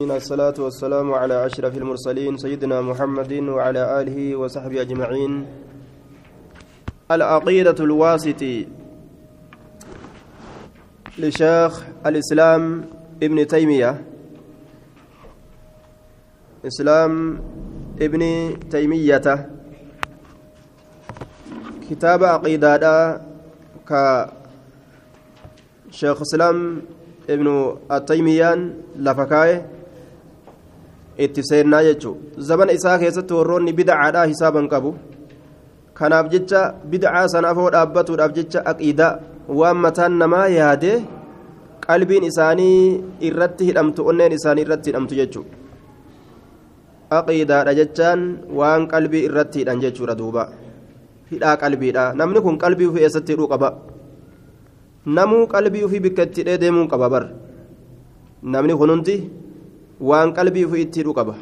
الصلاة والسلام على أشرف المرسلين سيدنا محمد وعلى آله وصحبه أجمعين. العقيدة الواسطي لشيخ الإسلام ابن تيمية. إسلام ابن تيمية. كتاب عقيدة كشيخ الإسلام ابن التيميان لفكاية. Itti seennaa jechuun. Zabana isaa keessatti warroonni bid'aadhaa hisaaban qabu. Kanaaf jecha bid'aa sana afoo dhaabbatuudhaaf jecha aqiidaa waan mataan namaa yaadee qalbiin isaanii irratti hidhamtu onneen isaanii irratti hidhamtu jechuudha aqiidaadha jechaan waan qalbii irratti hidhan jechuudha duuba. Hidhaa qalbiidha. Namni kun qalbii ofii eessatti hidhuu qaba? Namuu qalbii ofii bikka itti hidhee deemuu qaba bar. Namni kun hundi. Waan qalbii ofii itti hidhu qaba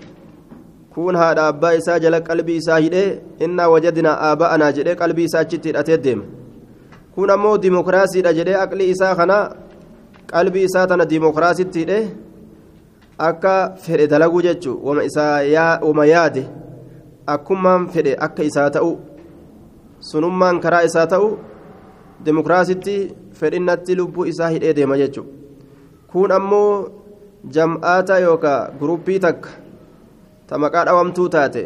kun haadha abbaa isaa jala qalbii isaa hidhee innaa wajadinaa aaba'anaa jedhee qalbii isaa achitti hidhatee deema kun ammoo dimokiraasiidha jedhee aqlii isaa kana qalbii isaa tana dimokiraasitti hidhee akka fedhe dalaguu jechuun wama yaade akkumaan fedhe akka isaa ta'u sunummaan karaa isaa ta'u dimokiraasitti fedhinnatti lubbuu isaa hidhee deema jechuudha kun ammoo. Jam'aata yookaan guruppii takka ta maqaa dhawamtuu taate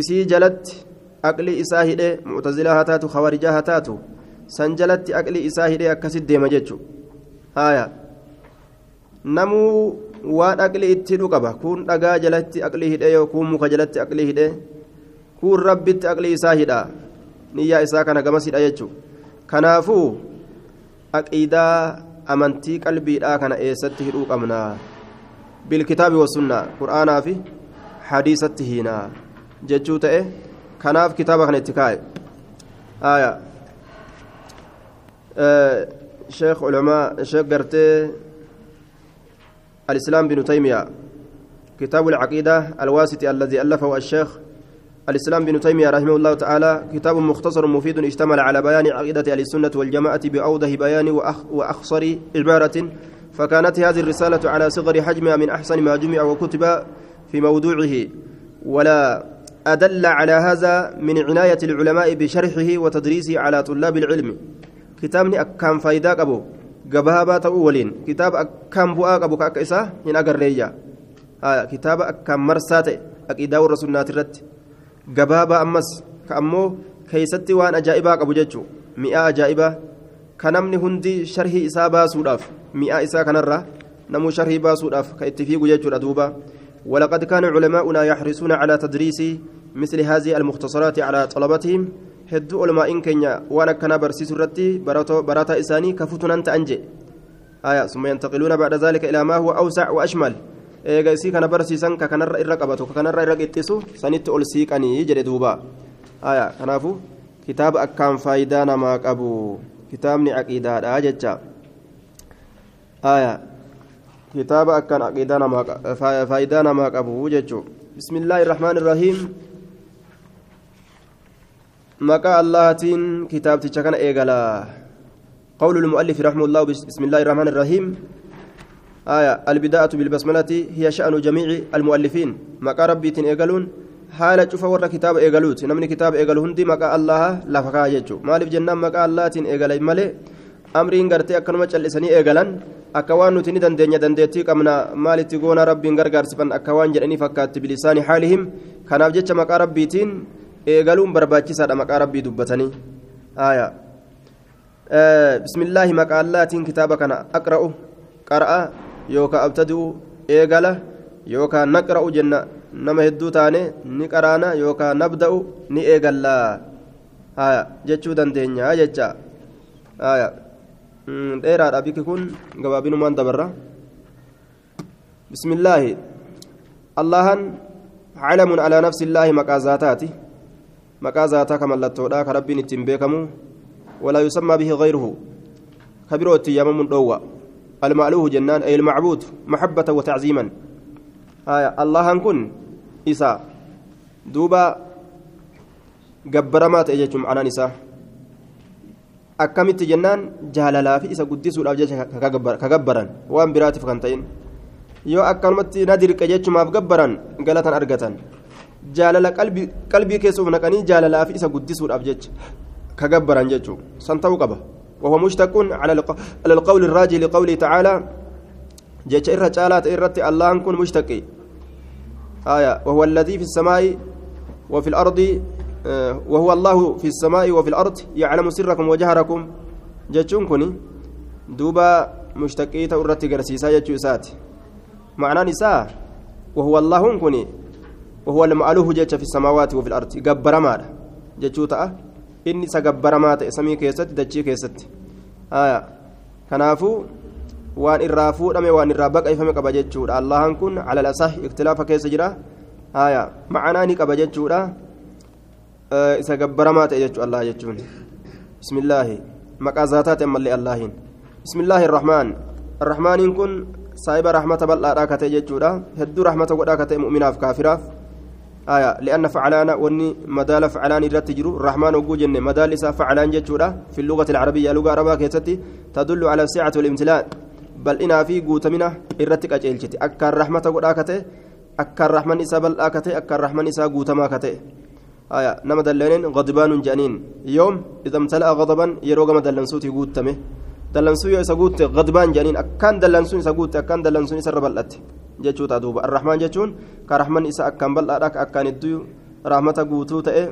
isii jalatti aqlii isaa hidhee mu'tazilaa haa taatu hawarijaa haa taatu san jalatti aqlii isaa hidhee akkasitti deema jechuudha haaya namuu waan aqlii itti hidhu qaba kun dhagaa jalatti aqlii hidhee yookuun muka jalatti aqlii hidhee kun rabbitti aqlii isaa hidhaa niyyaa isaa kana gamas hidha jechuudha kanaafuu aqiidaa. Amantii qalbiidhaa kana eessatti hidhuu qabna bilkitaabi wasunnaa qur'aanaa fi hadiisatti hiinaa jechuu ta'e kanaaf kitaaba kana itti kaa'e aya sheekh ulamaa sheekh gartee الإسلام بن تيمية كتاب العقيدة الواسطي الذي ألفه الشيخ الإسلام بن تيمية رحمه الله تعالى كتاب مختصر مفيد اشتمل على بيان عقيدة أهل السنة والجماعة بأوضح بيان وأخ وأخصر عبارة فكانت هذه الرسالة على صغر حجمها من أحسن ما جمع وكتب في موضوعه ولا أدل على هذا من عناية العلماء بشرحه وتدريسه على طلاب العلم. كتاب أكام فايداك أبو قبهابات أولين. كتاب أكام بؤاك أبو كأكسا من أقرية آه كتاب أكام مرسات أكيدا والرسول ناترت. Gabaabaa ammas ka ammoo keeysatti waan ajaa'ibaa qabu jechuu mi'aa ajaa'ibaa ka namni hundi sharhii isaa baasuudhaaf mi'aa isaa kanarra namuu sharhii baasuudhaaf ka itti fiigu jechuudha duuba ولقد كان علماؤنا يحرصون على تدريس مثل هذه المختصرات على طلبتهم هدو علماء كينيا وأنا كان برسيس رتي براتا إساني كفتنا أنت أنجي آية ثم ينتقلون بعد ذلك إلى ما هو أوسع وأشمل eega isii kana barsiisan ka kanarra irra qabatu ka kanarra irra qixxisu sanitti ol siiqanii jedhe duuba aya kanaafu kitaaba akkaan faayidaa namaa qabu kitaabni aqiidaadha jecha aya kitaaba akkaan aqiidaa namaa faayidaa namaa qabu jechuu bismillaahi irrahmaan irrahiim maqaa allahatiin kitaabticha kana eegalaa قول المؤلف رحمه الله بسم الله الرحمن الرحيم آية البداءة بالبسملة هي شأن جميع المؤلفين. مقا ربي إيقالون حالة شوف ورا كتاب إيقالوت. نمني كتاب إيقال هندي مقا الله لفقا يجو مالف جنان مقا الله تين إيقال مالي أمرين غرتي أكنما نتني دندنيا دندتي قمنا مالي تقون ربي غرغر سفن أكوان جرني فكات بلسان حالهم. كان أبجتش مقا ربي تين إيقالون برباتي سادة مقا ربي دبتني. آية. آه بسم الله مقا الله تين كتابك أنا أقرأ قرأ yookaan abtadi'u eegala yookaan naqra'u jenna. Nama hedduu taane ni qaraana yookaan nabda'u ni eegallaa haya jechuu dandeenya jecha. Haya dheeraadha bikki kun gabaabinumaan dabarra. Bismillaahi. Allahan calamun alaa nafsi illaahi maqaa zaataati. Maqaa zaataa ka mallattoodha ka rabbiin ittiin beekamu. Walaa yusammaa bihi gayruhu ka biroo ittiin yaamamuun dhoowwa المألوه جنان أي المعبود محبة وتعظيما آية الله كن إساء دوبا جبرمات نساء akkamitti jennaan jaalalaa fi isa guddisuudhaaf jecha ka gabbaran waan biraatiif kan ta'in yoo akkanumatti na dirqe jechumaaf gabbaran galatan argatan jaalala qalbii keessuuf naqanii jaalalaa fi isa guddisuudhaaf jecha ka gabbaran jechuu san ta'uu qaba وهو مشتق على القول الراجي لقوله تعالى جيش إرة جالات إرة الله كن مشتقي. آية وهو الذي في السماء وفي الأرض آه وهو الله في السماء وفي الأرض يعلم سركم وجهركم. جيشون كني دوبا مشتقي تأرتي قرسيسا سات معنى نساء وهو الله كني وهو المألوه جيش في السماوات وفي الأرض قبر ماذا جيشو تأه. Inni isa gabbaramaa ta'e samii keessatti dachii keessatti kanaafuu waan irraa fuudhame waan irraa baqaifame qaba jechuudha allahan kun cala lasah iktilaafa keessa jira macanaa ni qaba jechuudha isa gabbaramaa ta'e jechuu allah jechuun bismillaahi maqaa zaataati ammallee allahin bismillaahi irrahmaan arrahmaaniin kun saahiba rahmata bal'aadhaa kate jechuudha hedduu rahmata godhaa kate mu'minaaf kaafiraaf آية لأن فعلان وني مدال فعلان الرتجر الرحمن وجوجن مدال إسا فعلان جتشورا في اللغة العربية لغة عربية تدل على السعة والامتلاء. بل إنا في قوتمنا الرتك أجيلتي أكا الرحمة قد آكته أكا الرحمن إسا بل آكته أكا الرحمن إسا قوتما كته. آية نما دلنين غضبان جانين يوم إذا امتلأ غضبا يروق مدلن صوتي قوتمه. isa guutte gadbaan jedhaniin akkaan dallansuun isa guutte akkaan dallansuun isa irra bal'atte jechuudha duuba arrahmaan jechuun ka rahman isa akkaan bal'aadha ka akkaan hedduu rahmata guutuu ta'e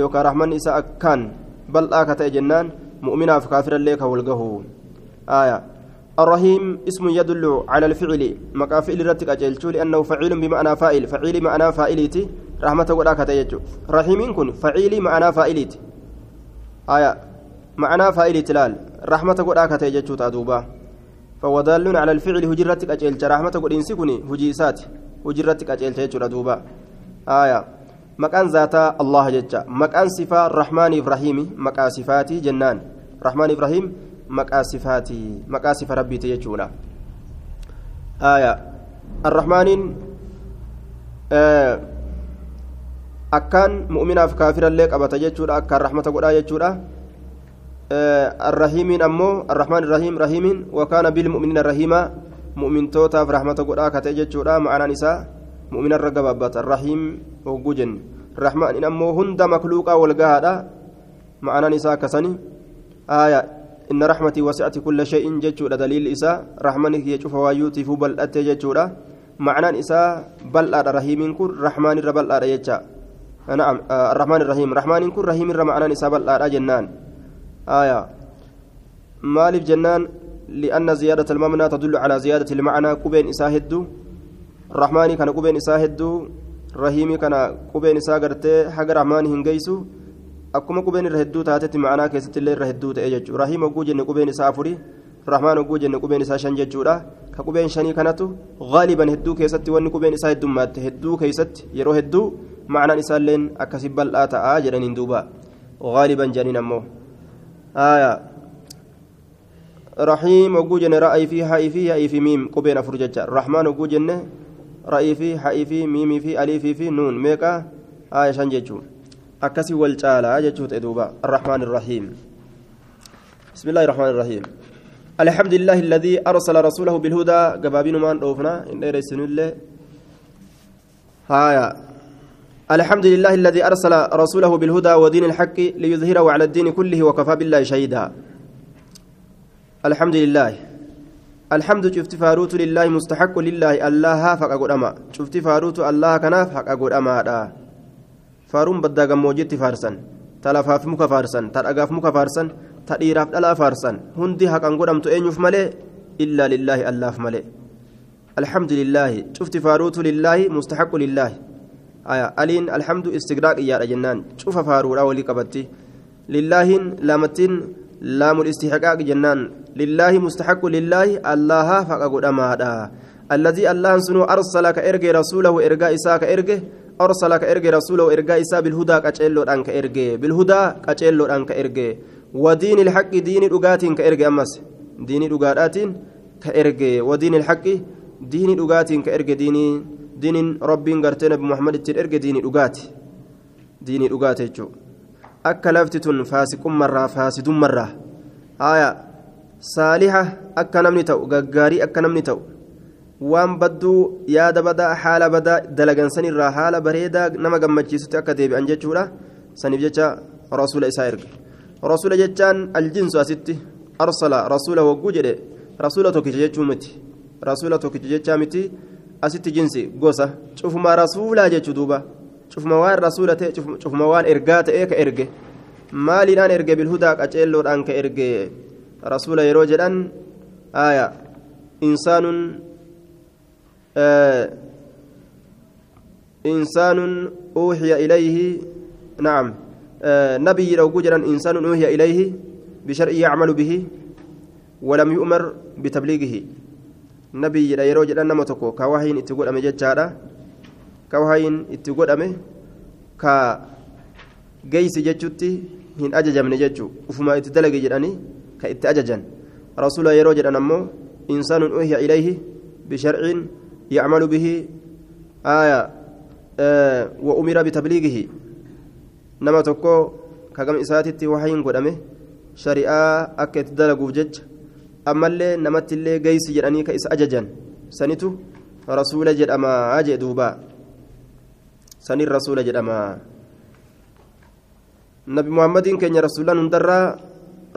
yookaan rahman isa akkaan bal'aa ka ta'e jennaan mu'minaaf kaafirallee ka walgahu الرحيم اسم يدل على الفعل مقا فعل رتك أجلتو لأنه فعيل بمعنى فاعل فعيل معنى فاعلتي رحمة ولاك تيجو رحيم كن فعيل معنى فاعلتي آية معنى فاعل تلال رحمة ولاك تيجو تادوبا فهو دال على الفعل هجرتك أجلت رحمة قد إنسكني هجيسات هجرتك أجلت يجو تادوبا آية. مكان ذات الله جج مكان صفة الرحمن إبراهيم. مكان صفاتي جنان. رحمن إبراهيم. maqaa sifaatii maqaa sifa rabbiiti jechuudha aya arrahmaaniin akkaan mu'minaaf kaafirallee qabata jechuudha akkaan rahmata godhaa jechuudha arrahiimiin ammoo arrahmaan irrahiim rahiimiin wakaana bilmu'miniina rahiimaa mu'mintootaaf rahmata godhaa kate jechuudha ma'anaan isaa mu'minarra gabaabbata rahiim hogguu jenne rahmaaniin ammoo hunda makluuqaa walgahaadha ma'anaan isaa akkasani aya إن رحمتي وسعت كل شيء جتشودا دليل إساء رحمنك يشوف وايوتي فبل أتي جتشودا معنى إساء بل أرى رحيم كن رحمن الربل أرى يجا نعم آه الرحمن الرحيم رحمن كن رحيم الرحمن معنى إساء بل جنان آية مالف جنان لأن زيادة المبنى تدل على زيادة المعنى كبين إساء هدو الرحمن كان كبين إساء هدو رحيم كان كبين إساء قرتي حق رحمن هنجيسو akkuma qubeen irra hedduu taatetti ma'anaa keessatti illee irra hedduu ta'e jechuudha rahiim hogguu jenne qubeen isaa afuri rahmaan hogguu jenne qubeen isaa shan jechuudha ka qubeen shanii kanatu gaaliban hedduu keessatti wanni qubeen isaa heddummaatti hedduu keessatti yeroo hedduu ma'anaan isaalleen akkasi bal'aa ta'aa jedhaniin duuba gaaliban jedhaniin ammoo Rahiim hogguu jenne ra'ayii fi ha'ii fi ha'ii fi miim qubeen afur jecha rahmaan hogguu jenne ra'ayii fi ha'ii fi miimii fi aliifii fi nuun meeqa haaya shan jechuudha. أكسي والجالة جتشوت إدوبا الرحمن الرحيم بسم الله الرحمن الرحيم الحمد لله الذي أرسل رسوله بالهدى قبابين من روفنا إن رسول الله هايا الحمد لله الذي أرسل رسوله بالهدى ودين الحق ليظهره على الدين كله وكفى بالله شهيدا. الحمد لله الحمد شفت فاروت لله مستحق لله الله هافك أقول أما شفت فاروت الله كنافك أقول أما فاروم بدك موجود فارسا تلافاف مك فارسا ترأقاف مك فارسا تأيراف ألا فارسا هندي هاك أنقول أم تؤينف إلا لله الله ملي. الحمد لله شفت فاروت لله مستحق لله. Aliin alhamdu istigraaq iyyaadha jennaan. Cufa faaruudha walii qabatti. Lillaahiin laamattiin laamul istixqaaq jennaan. Lillaahi mustaxaqu lillaahi allaha faqa godhamaadha. الذي الله سنو أرسل كإرجي رسوله إرجاء إساء كإرجي أرسل كإرجي رسوله إرجاء إساء بالهدى كأجلو أنك إرجي بالهدى كأجلو أنك إرجي ودين الحق دين رجات كإرجي أمس دين رجات كإرجي ودين الحق دين رجات كإرجي دين دين ربي قرتنا بمحمد الترجي دين رجات دين رجات جو أكلفتة فاسق مرة فاسد مرة آية صالحة أكنمني تو غاري أكنمني تو waan badduu yaada badaa haala badaa dalagansan irraa haala bareedaa nama gammachiisutti akka deebi'an jechuudha saniif jecha rasuula isaa erge rasuula jechaan aljinsu asitti arsala rasuula hogguu jedhe rasuula tokkicha jechuu miti rasuula tokkicha jechaa miti asitti jinsi gosa cufuma rasuulaa jechuu duuba cufuma waan rasuula ta'e cufuma waan ergaa ta'e ka erge maaliidhaan erge bilhudaa qaceelloodhaan ka erge rasuula yeroo jedhan aya insaanun إنسان أوحي إليه نعم نبي لو جرا إنسان أوحي إليه بشرع يعمل به ولم يؤمر بتبليغه نبي يروج أن نمتكو كواهين اتقول أمي جتشارا كواهين اتقول أمي كا جيس جتشوتي هن أججم نجتشو وفما اتدلق جراني كإتأججن رسول يروج أن أمو إنسان أوحي إليه بشرع يعمل به آية آه وأمر بتبليغه نما تكو كقم إساتي وحين قدامه شريعة جج أما اللي نمت اللي قيس جراني كإس أججا سنتو رسول جد أما أجد دوبا سن الرسول جد أما نبي محمد كان رسول الله ندرى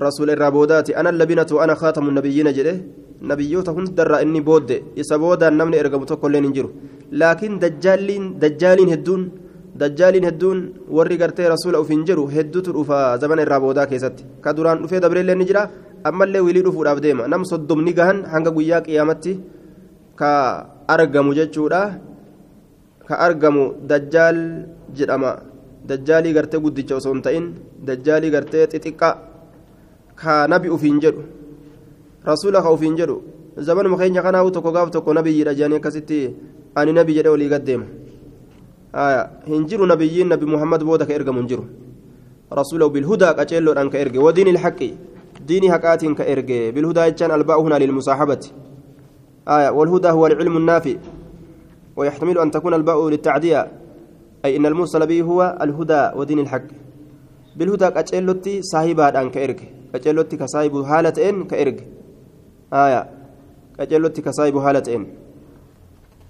رسول الرابودات أنا اللبنة وأنا خاتم النبيين جده nabiyyoota hundarraa inni boodde isa boodaan namni ergamu tokko illee hin jiru laakiin dajjaaliin dajjaaliin hedduun dajjaaliin hedduun warri gartee rasuula uf hin jiru hedduutu dhufa zamana irraa boodaa keessatti ka duraan dhufee dabreellee ni jira ammallee wilii dhufuudhaaf deema nam soddomni gahan hanga guyyaa qiyaamatti ka argamu jechuudha ka argamu dajjaal jedhama dajjaalii gartee guddicha osoo hin ta'in dajjaalii gartee xixiqqaa ka nabi uf hin jedhu rasuula ka ufiin jedhu zamanuma keenya kanaahu tokko gaaf tokko nabiyyiidha jedhanii akkasitti ani nabi jedhe olii gaddeema hin jiru nabiyyiin nabi muhammad booda ka ergamu hin jiru rasuulahu bilhudaa qaceelloodhaan ka erge wadiini ilhaqi diinii haqaatiin ka erge bilhudaa jechaan albaa'u hunaa lilmusaaxabati والهدى هو العلم النافع ويحتمل أن تكون الباء للتعدية أي إن المرسل به هو الهدى ودين الحق بالهدى كأجلتي صاحبها أن كإرك كأجلتي كصاحب حالة إن كإرك آية qaceellotti kasaayibu haala ta'een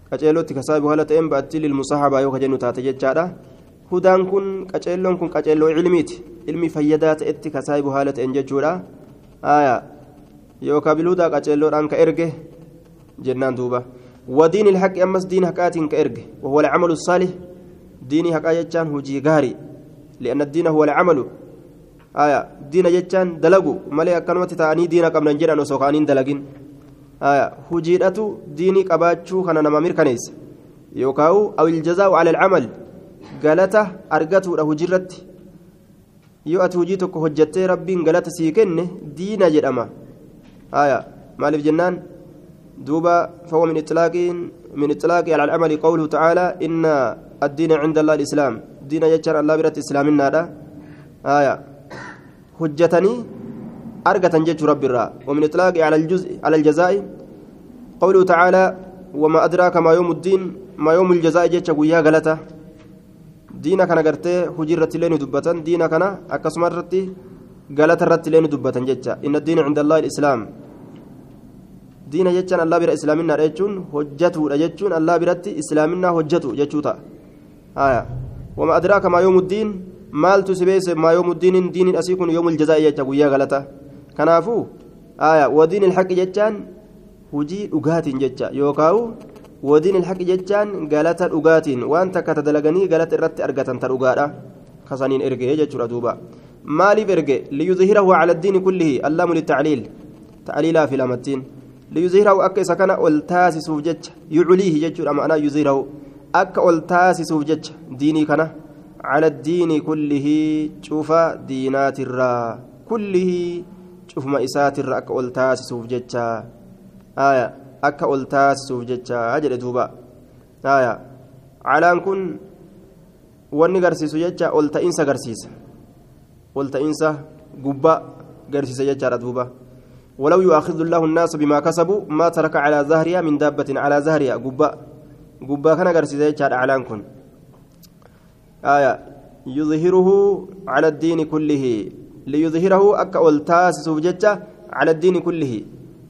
qaceellotti kasaayibu haala ta'een ba'atti lilmusahabaa yoo kajennu taate jechaadha hudaan kun qaceelloon kun qaceelloo ilmiiti ilmi fayyadaa ta'etti kasaayibu haala ta'een jechuudha آية يوكا بالهدى قتلودان كإرجه جنان دوبا ودين الحق أمس دين حقات كإرجه وهو العمل الصالح ديني حقا يجان هو جيغاري لأن الدين هو العمل آية دين يجان دلقوا ملي أكنوت تاني دين قبل نجران وسوقانين دلقين آية هجيرة ديني قباتشو خنا نمامير كنيس يوكاو أو الجزاء على العمل أرقته له جرت yoo ati hojii tokko hojjattee rabbiin galata sii kenne diina jedhama aya maaliif jennaan duuba fahuwa min itlaaqiin min itlaaqi ala alcamali qawluhu tacaala inna addiina cinda allah alislaam diina jechaan allah biratti islaaminaadha aya hojjatanii argatan jechuu rabbi irraa ومن إطلاق على الجزء على الجزاء قوله تعالى وما أدراك ما يوم الدين ما يوم الجزاء جتش ويا غلطة diina kana gartee hojii irratti illee dubbatan diina kana akkasuma irratti galata irratti illee ni dubbatan jecha inna diina cinda allahi islaam diina jechaan allah bira islaaminaadha jechuun hojjatuudha jechuun allah biratti islaaminaa hojjatu jechuu ta'a haya wama adraaka maa yoomuddiin maaltu si beeyse maa yoomuddiinin diiniin asii kun yoomul jazaa'i jecha guyyaa galata kanaafuu haya wadiin ilhaqi jechaan hujii dhugaatiin jecha yookaawu ودين الحق جتان قالت الأغاتين وأنت كتدلغني قالت الرت أرغتن ترغادا خسانين إرجع جتشورا دوبا مالي برجع ليظهره على الدين كله اللام للتعليل تعليلا في لامتين ليظهره أكا سكن ألتاسس جتش يعليه جتشورا معنا يظهره أكا ألتاسس جتش ديني كنا على الدين كله شوف دينات الرا كله شوف ما إسات الرا أكا ألتاسس جتشا آية akka ol taasisuuf jecha jedhe duuba. Haya calaan kun wanni garsiisu jecha ol ta'insa garsiisa. Ol ta'insa gubbaa garsiisa jechaadha duuba. ولو يؤاخذ الله الناس بما كسبوا ما ترك على ظهرها من دابة على ظهرها قبا قبا كان قرسي جاد علان كن آية يظهره على الدين كله ليظهره أكا أولتاس على الدين كله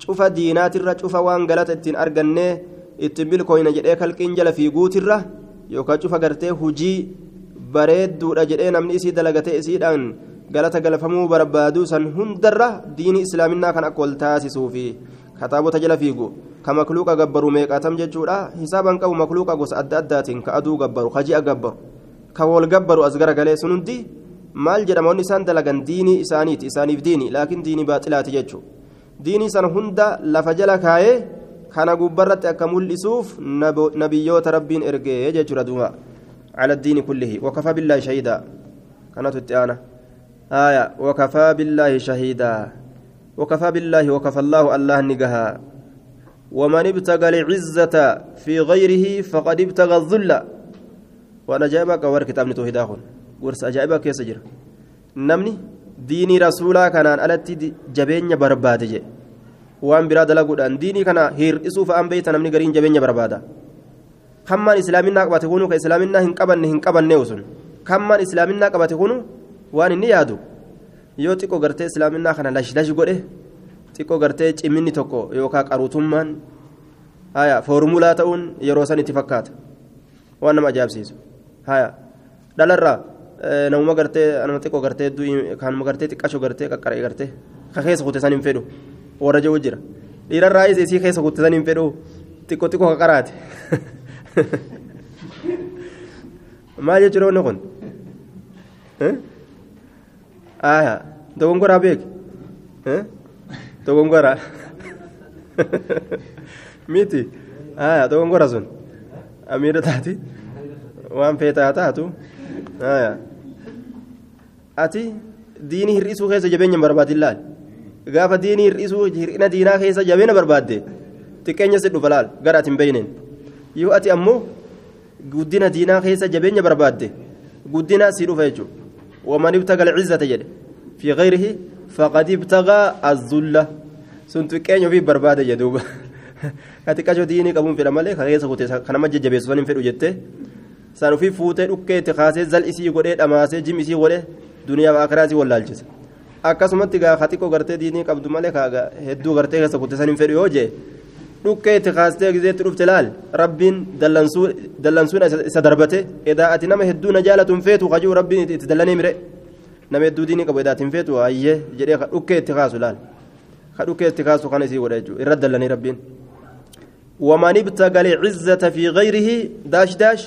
cufa diinaatirra cufa waan galata ittiin arganne ittiin milkooyna jedhee kalqiin jala fiiguutirra yookaan cufa gartee hujii bareedduudha jedhee namni isii dalagatee isiidhaan galata galfamuu barbaadu san hundarra diinii islaaminaa kan akka wal taasisuufi kataabota jala fiigu ka makluuqa gabbaru meeqaatam jechuudha hisaaban qabu makluuqa gosa adda addaatiin ka aduu gabbaru ka ji'a gabbaru ka wal gabbaru as garagalee sun hundi maal jedhama wanni isaan dalagan diinii isaaniiti isaaniif diini laakiin diinii baaxilaati jechuudha diinii sana hunda lafa jala kaayee kana gubbarratti akka mul'isuuf nabiyyoota rabbiin ergee jechuudha duuba على الدين كله وكفى بالله شهيدا كانت التعانة آية وكفى بالله شهيدا وكفى بالله وكفى الله الله نجها ومن ابتغى العزة في غيره فقد ابتغى الذل وأنا جايبك ور كتاب أخون ورس أجايبك يا سجر نمني رسولا كان ألتي جبين برباد جي وأن براد لقودان ديني كان هير إسوف أم بيت نمني قرين جبين بربادا kammaan islaaminaa qabate kunu ka islaaminaa hin qabanne hin qabanne sun kammaan islaaminaa qabate kunu waan inni yaadu yoo xiqqoo gartee islaaminaa kana lash lash godhe xiqqoo gartee ciminni tokko yookaan qaruutummaan haya foormulaa ta'uun yeroo san itti fakkaata waan nama ajaa'ibsiisu haya dhalarraa namuma gartee nama xiqqoo gartee kanuma gartee xiqqashoo gartee qaqqaree gartee ka keessa kutte san hin fedhu warra jiru jira dhiirarraa isii keessa kutte san hin fedhu xiqqoo xiqqoo qaqaraate. maal jechuudha wanni kun aya dogongoraa beek dogongora miti aya dogongora sun amiidha taati waan feetaa taatu aya ati diinii hir'isuu keessa jabeenya barbaadin laal gaafa diinii hir'isuu hir'ina diinaa keessa jabeenya barbaadde xiqqeenya si dhufa laal gara ati hin beeyneen yoo ati ammoo guddina diinaa keessa jabeenya barbaadde guddina si dhufa jechuudha. Waman ibtaga alcizzata jedhe. Fi gayrihi faqad ibtagaa azzulla. Sun xiqqeenya ofii barbaade jedhuuba ka xiqqasho diinii qabuun fedha malee ka keessa kute kanama jajjabeessu san hin fedhu jettee san ofii fuutee dhukkee itti kaasee zal isii godhee dhamaasee jim isii godhee duniyaa maakiraa isii wallaalchisa akkasumatti gaa ka xiqqoo gartee diinii qabdu malee ka hedduu gartee keessa kute san hin fedhu yoo jee dhukkee itti kaastee gizeetti dhufte laal rabbiin dallansuun isa darbate edaa ati nama hedduu na jaalatuun feetu kajuu rabbiin itti dallanee mire nama hedduu diinii qabu edaa ittiin feetu ayyee jedhee dhukkee itti kaasu laal ka dhukkee itti kaasu kana isii godha jechuudha irra dallanii rabbiin. ومن ابتغى العزة في غيره داش داش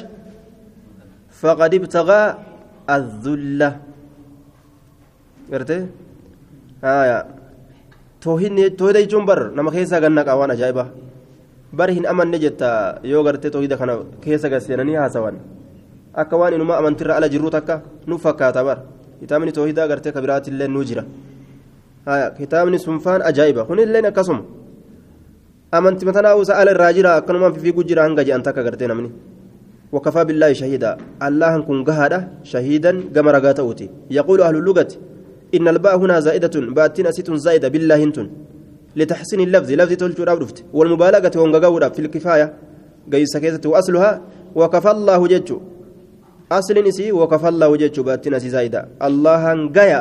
فقد ابتغى الذلة آية toohida jechuun bar nama keessaa ganna qaawaan ajaa'iba bari hin amanne jetta yoo gartee toohida kana keessa gasseenanii haasawan akka waan inuma amantirra ala jirru takka nu fakkaata bar kitaabni toohidaa gartee ka biraatillee nu jira kitaabni sunfaan ajaa'iba kunillee akkasuma amanti matanaa usa ala irraa jira akkanumaan fiiguu jira hanga je'an takka gartee namni وكفى بالله شهيدا الله كن قهدا شهيدا كما أوتي يقول أهل اللغة إن الباء هنا زائدة باتين أسيت زائدة بالله انتن. لتحسين اللفظ لفظ تلجو رفت والمبالغة ونغاورا في الكفاية. قيس كيسة وأصلها وكفى الله ججو. أصل نسي وكفى الله ججو باتين أسي زائدة. الله انقيا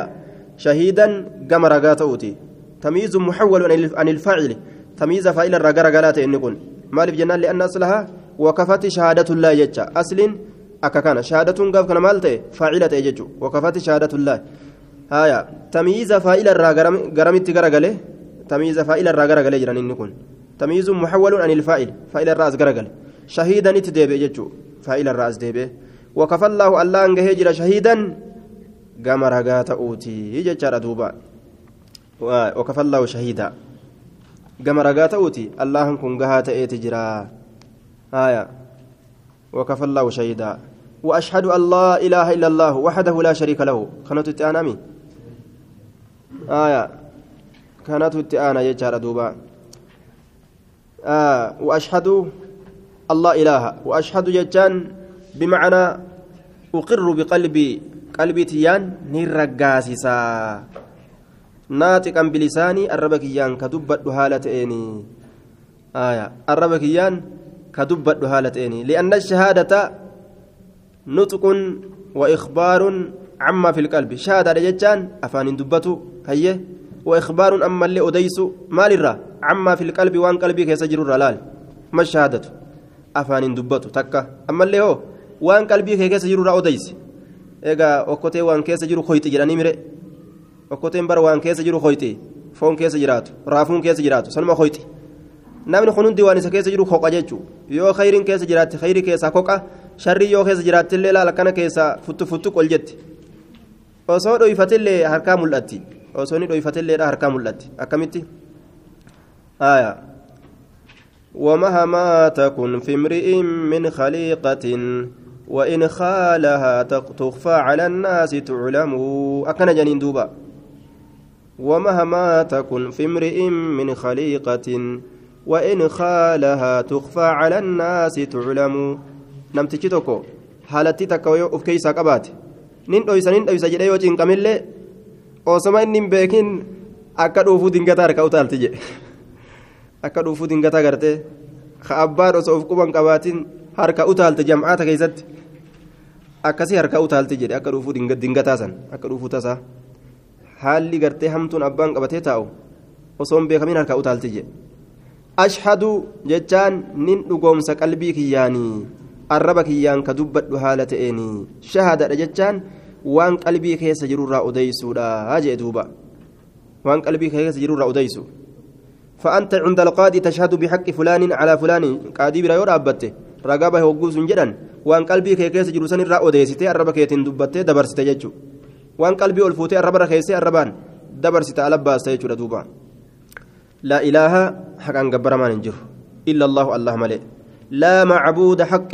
شهيدا كما رقات أوتي. تمييز محول عن الفاعل. تمييز فاعل الرقا رقالات إن يكون مالف جنان لأن أصلها وكفت شهادة الله ججا. أصل أكا كان. شهادة قف كان مالته فاعلة ججو وكفت شهادة الله هايا تمييز فاعل الرا غرمت غرغله تمييز فاعل الرا غرغله جران نكون تمييز محول عن الفاعل فاعل الراس غرغله شهيدا نتدبي ججو فاعل الراس دبي وكفى الله الله ان هجر شهيدا غما رغات اوتي ججار دوبا وكفى الله شهيدا غما رغات اوتي الله كن غهات ايتجرا آية وكفى الله شهيدا وأشهد أن لا إله إلا الله وحده لا شريك له كانت التأنامي آية. كانت التأنا يجار دوبا. آه وأشهد الله إله. وأشهد يجان بمعنى أقر بقلبي. قلبي تيان نرقاسسا ناطقا بلساني الربكيان كدبت هالة إني. آية. الربكيان كدبت إني. لأن الشهادة نطق وإخبار عما في القلب. شهادة جتان أفان دبته هيه وإخبار أما اللي أديس مال الرا عما في القلب وان قلبي كيسجر الرلال ما الشهادة afaanin dubbatu takka ammallee hoo waan qalbii kee keessa jiru irraa odeysi egaa okkotee waan keessa jiru hoyti jedhanii mire okkoteen bara waan keessa jiru hoyti foon keessa jiraatu raafuun keessa jiraatu sanuma hoyti namni kun hundi waan isa keessa jiru koqa jechuu yoo khayriin keessa jiraatte khayrii keessaa koqa sharrii yoo keessa jiraattillee laala kana keessaa futtu futtu osoo ni dhoyfatilleedha harkaa mul'atti. Akkamitti? آية ومهما تكن في امرئ من خليقة وإن خالها تخفى على الناس تعلم أكن جنين دوبا ومهما تكن في امرئ من خليقة وإن خالها تخفى على الناس تعلم نمتشي توكو حالتي تكويو أف كيسا قبات نين دويسا نين دويسا جدي وجين كامل osoma inni hin beekin akka dhuufuu dingataa harka utaalti jedhe akka dhuufuu dingataa gartee ka abbaan osoo of quban qabaatiin harka utaalte jam'aata keessatti akkasii harka utaalti jedhe akka dhuufuu dingataa san akka dhuufuu tasaa haalli gartee hamtuun abbaan qabatee taa'u osoo hin beekamin harka utaalti jedhe ashhadu jechaan nin dhugoomsa qalbii kiyyaanii arraba kiyyaan ka dubbadhu haala ta'eenii shahadadha jechaan waan qalbii keessa jirurraa odeysuudha jee duuba. Waan qalbii keessa jirurraa odeysu فأنت عند القاضي تشهد بحق فلان على فلان قاضي برا يور أبته رقابة وقوس جدا وان قلبي كي كيس جلوسان الرأو ديسيتي الربا كي تندبته دبرسته ججو وان قلبي ألفوتي الربا رخيسي الربان دبرسته ألبا سيجو دوبا لا إله حقا قبر ما ننجر إلا الله الله ملئ لا معبود حق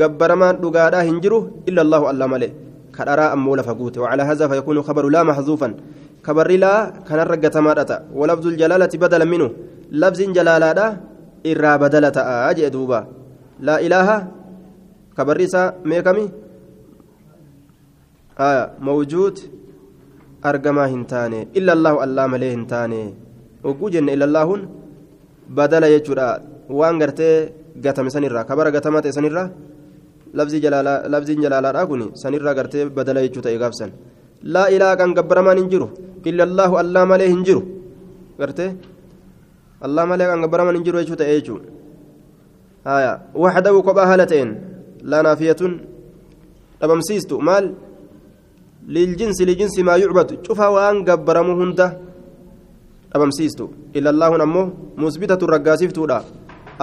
قبر ما نقادا هنجره إلا الله الله ملئ كرارا أمو لفقوت وعلى هذا فيكون خبر لا محذوفا خبر لا كان رقة مارتا ولفظ الجلالة بدلا منه لفظ جلالة إرى بدلة أجئ دوبا لا إله خبر إسا ميكمي آه موجود أرقما هنتاني إلا الله الله مليه هنتاني وقوجن إلا الله يجرى سنرا خبر سنرا jalaalaadhaa kun sanirraa gartee badala jechuu ta'e gaafsan laa ilaa kan gabbaramaan hin jiru illa allaahu allaa malee hin jiru gartee allaa malee kan gabbaramaan hin jiru jechuu ta'e jechuu haya waxdahu kophaa haala ta'een laa naafiyatun dhabamsiistu maal liljinsi lijinsi maa yucbadu cufa waan gabbaramu hunda dhabamsiistu illa allaahun ammoo musbitatu raggaasiftuudha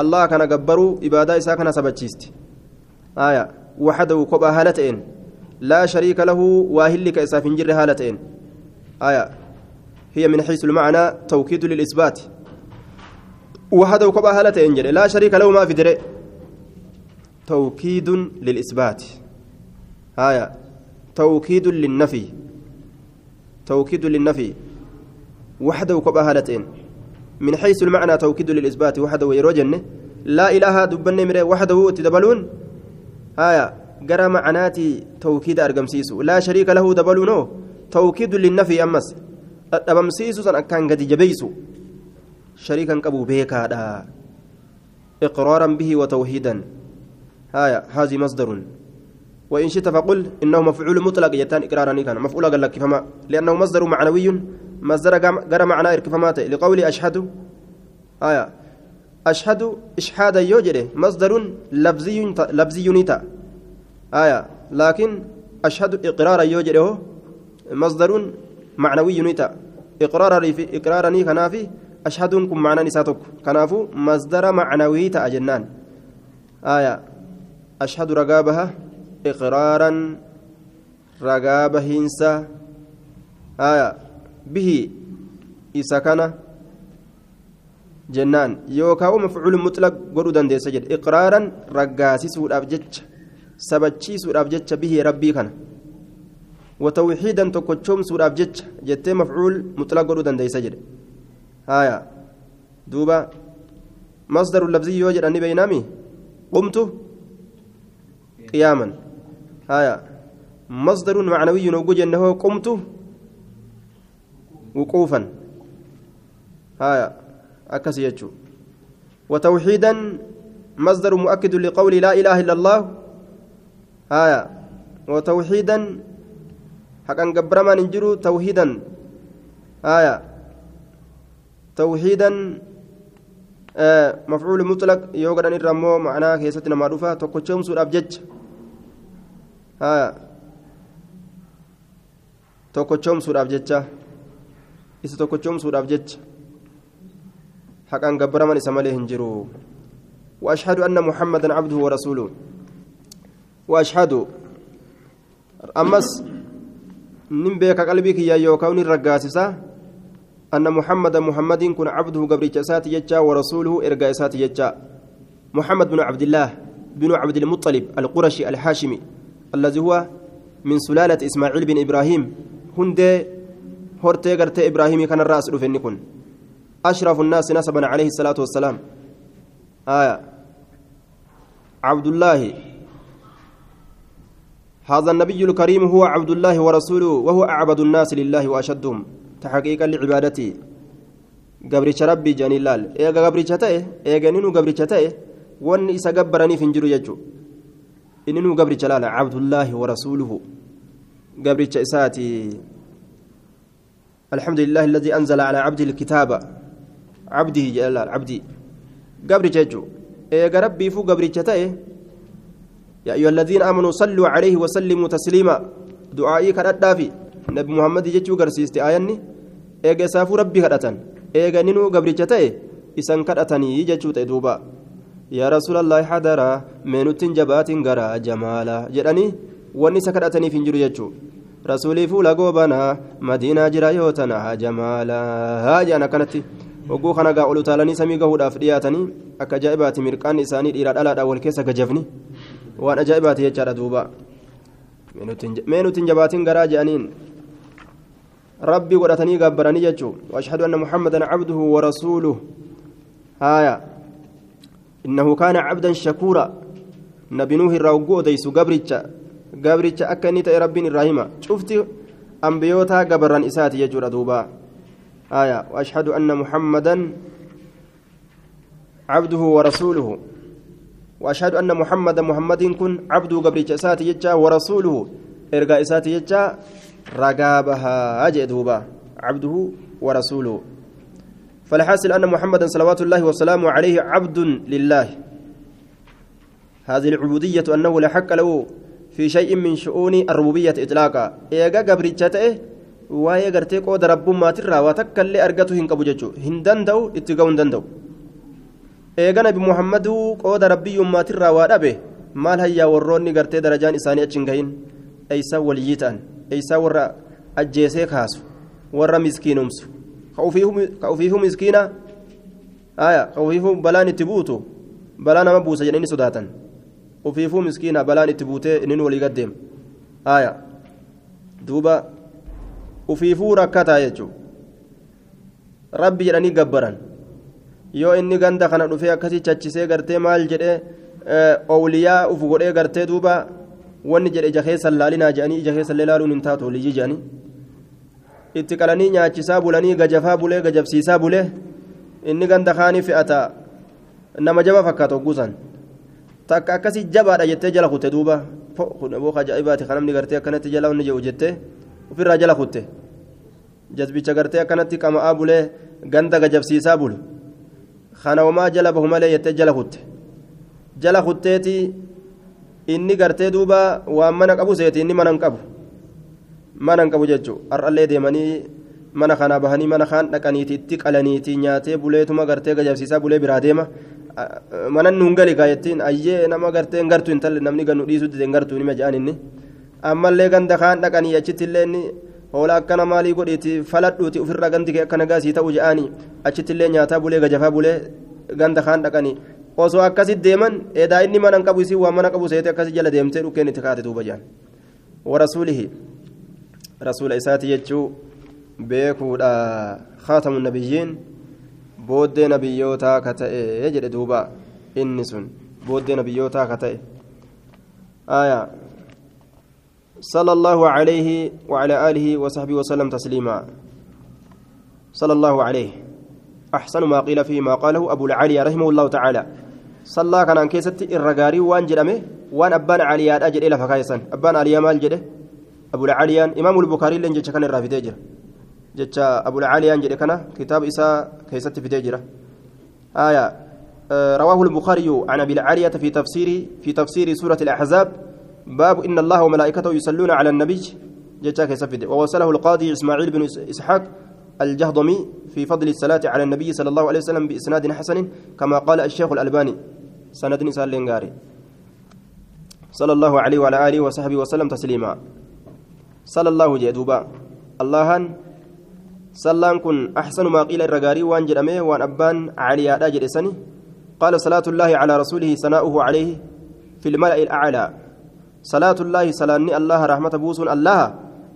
allah kana gabbaruu ibaadaa isaa kana sabachiisti آية. وحده كوبا هالتين لا شريك له واهل كإساف جر هالتين آية. هي من حيث المعنى توكيد للإثبات. وحده كوبا هالتين لا شريك له ما في دري. توكيد للإثبات. آية. توكيد للنفي. توكيد للنفي. وحده كوبا هالتين من حيث المعنى توكيد للإثبات. وحده ويروجن لا إله دبن وحده تدبلون. هايا قرا معناتي توكيد أرقمسيسو لا شريك له دبلونو توكيد للنفي أمس أبمسيسو سن أكان قد جبيسو شريكا قبو بيكا دا إقرارا به وتوحيدا هايا هذه مصدر وإن شئت فقل إنه مفعول مطلق يتان إقرارا كان مفعول قال لك فما لأنه مصدر معنوي مصدر قرا معناه إركفمات لقول أشهد آية أشهد إشهادا يوجد مصدر لفظي لفظي نتا آية. لكن أشهد إقرارا يوجد مصدر معنوي نتا إقرارا في إقرارني كنافي أشهد كم معنى نساتك كنافو مصدر معنوي تا جنان آية. أشهد رقابها إقرارا رقابة هنسا آية. به إذا كان jennaan yookaan mafcuul mutlaq godhuu dandeessa jedhe iqraaran raggaasisuudhaaf jecha sabachiisuudhaaf jecha bihii rabbii kana watawxiidan tokkochoomsuudhaaf jecha jettee mafcuul mutlaq godhuu dandeessa jedhe haya duuba masdaru labzii yoo jedhani beeynami qumtu qiyaaman haya masdarun macnawiyyun hogguu jenne hoo qumtu wuquufan haya أكس يجو. وتوحيدا مصدر مؤكد لقول لا إله إلا الله. آية. وتوحيدا حقا قبر ما ننجرو توحيدا. آية. توحيدا مفعول مطلق يوغدان الرمو معناه كيستنا معروفة تكوشوم سور أبجج ها تكوشوم سور أبجج إذا تكوشوم أبجج حقا قبر من إسماله هنجرو وأشهد أن محمدا عبده ورسوله. وأشهد أمس نمبيك قلبك يا يوكاون الرقاسسة أن محمد محمد كن عبده قبر جسات يجا ورسوله إرقى إسات يجا. محمد بن عبد الله بن عبد المطلب القرشي الحاشمي الذي هو من سلالة إسماعيل بن إبراهيم. هند هرتي قرتي إبراهيم كان الرأس رفني كن. أشرف الناس نسبا عليه الصلاة والسلام آية عبد الله هذا النبي الكريم هو عبد الله ورسوله وهو أعبد الناس لله وأشدهم تحقيقا لعبادتي gabricha rabbii jedhanii laal eega gabricha ta'e eega inni nu gabricha ta'e wanni isa gabbaraniif hin jiru jechuudha inni nu gabricha laala cabdullaahi warasuuluhu gabricha isaati alxamdulillahi alladii anzala calaa cabdihi cabdii jedhan cabdii gabricha jechuun eega rabbiifu gabricha ta'e yaa iyo alladhiin amanuu salluu calayhi wasallimuu tasliima. Du'aa'ii kadhadhaafi nabi muhammad jechuu garsiiste aayanni eega isaafuu rabbii kadhatan. Eega ninuu gabricha ta'e isan kadhatanii jechuu ta'e duuba. Yaa rasuulallaahi hadaraa meenuttiin jabaatiin garaa jamaala jedhanii wanni isa kadhataniif hin jiru jechuudha. rasuulii fuula goobanaa madiinaa jira yoo tanaa jamaala. Haa jedhan akkanatti. Hogguu kana gaa ol utaalanii samii gahuudhaaf dhiyaatanii akka ajaa'ibaati mirqaan isaanii dhiiraa dhalaadhaan wal keessa gajafni waan ajaa'ibaati jechaadha duuba meenuttiin jabaatiin garaa jedhaniin ربي ودتني غبرني جچو واشهد ان محمدا عبده ورسوله هايا انه كان عبدا شكورا نبي نوح الروغو ديسو غبريچا غبريچا اكني تي ربي الرحيم شفت انبيوتا غبرن اساتي يجور دوبا آية وأشهد أن محمدا عبده ورسوله. وأشهد أن محمدا محمد كن عبده قبل إساتي يجا ورسوله. إرقى إساتي يجا رقابها أجدوبا عبده ورسوله. فالحاصل أن محمدا صلوات الله وسلامه عليه عبد لله. هذه العبودية أنه لا حق له في شيء من شؤون الربوبية إطلاقا. إيجا قبرتشته waa'ee gartee qooda rabbummaatirraa waa takka illee argatu hin qabu jechuudha hin danda'u itti ga'uu hin danda'u. Eega nabi muhammaduu qooda rabbiyyummaatirraa waa dhabe maal hayyaa warroonni gartee darajaan isaanii achi hin gahin eeysaa waliyyii ta'an eeysaa warra ajjeesee kaasu warra miskiinumsu ka ufiifuu miskiina aya ka ufiifuu balaan itti buutu balaa nama buusa jedhanii sodaatan. Ufiifuu miskiina balaan itti buutee inni walii gaddeema aya duuba ufiifuu rakkataa jechuudha rabbi jedhanii gabbaran yoo inni ganda kana dhufee akkasii chachisee gartee maal jedhee owliyaa uf godhee gartee duuba wanni jedhe ija keessan laalinaa jedhanii ija keessallee laaluun hin taatu oliyyi jedhanii itti qalanii nyaachisaa bulanii gajafaa bulee gajabsiisaa bulee inni ganda kaanii fe'ata nama jaba fakkaata ogguusan takka akkasii jabaadha jettee jala kutte duuba kun aboo ajaa'ibaati kan namni gartee akkanatti jala wanni jedhu jettee ofirraa jala kutte jazbicha gartee akkanatti qama'aa bulee ganda gajabsiisaa bulu kana homaa jala bahu malee jettee jala kutte jala kutteeti inni gartee duuba waan mana qabu seeti inni mana hin qabu mana hin qabu jechuun har'allee deemanii mana kanaa bahanii mana kaan dhaqaniiti itti qalaniiti nyaatee buleetuma gartee gajabsiisaa bulee biraa deema mana nuun gali kaayettiin ayyee nama gartee hin gartu hin talle namni gannu dhiisuu dide hin gartu nima jedhan inni ammallee ganda kaan dhaqanii achitti illee hoolaa akkana maalii godhiiti faladhuuti ofirraa gandi kee akkana gaasii ta'uu jedhaanii achitti illee nyaataa bulee gajafaa bulee ganda kaan dhaqanii osoo akkasit deeman edaa inni mana qabu isii waan mana qabu seete akkasi jala deemtee dhukkeen itti kaate duuba jedhan warasuulihi rasuula isaati jechuu beekuudha khaatamu nabiyyiin booddee nabiyyootaa ka ta'e jedhe duuba inni sun booddee nabiyyootaa ka ta'e صلى الله عليه وعلى آله وصحبه وسلم تسليما. صلى الله عليه. أحسن ما قيل فيه ما قاله أبو العالي رحمه الله تعالى. صلى كان عن كيست الرقاري وان جرمه وان أبان عليان أجل إلى فكايسا أبان عليا مال جده. أبو العاليان إمام البخاري لن كان الرافي تجر جتش أبو العاليان جده كان كتاب إساء كيست في تجرة آية آه، رواه البخاري عن أبي العالية في تفسير في تفسير سورة الأحزاب باب إن الله وملائكته يصلون على النبي جتاك يسفد ووصله القاضي إسماعيل بن إسحاق الجهضمي في فضل الصلاة على النبي صلى الله عليه وسلم بإسناد حسن كما قال الشيخ الألباني سند نسال لنغاري. صلى الله عليه وعلى آله وصحبه وسلم تسليما. صلى الله جدوبا اللهن sallaan kun axsanu maa qiila irra gaarii waan jedhame waan abbaan caliyaadha jedhe sani qaala salaatu llaahi calaa rasuulihi sanaa'uhu calayhi fi lmala'i salaatu llaahi salaanni allaha rahmata buusuun allaha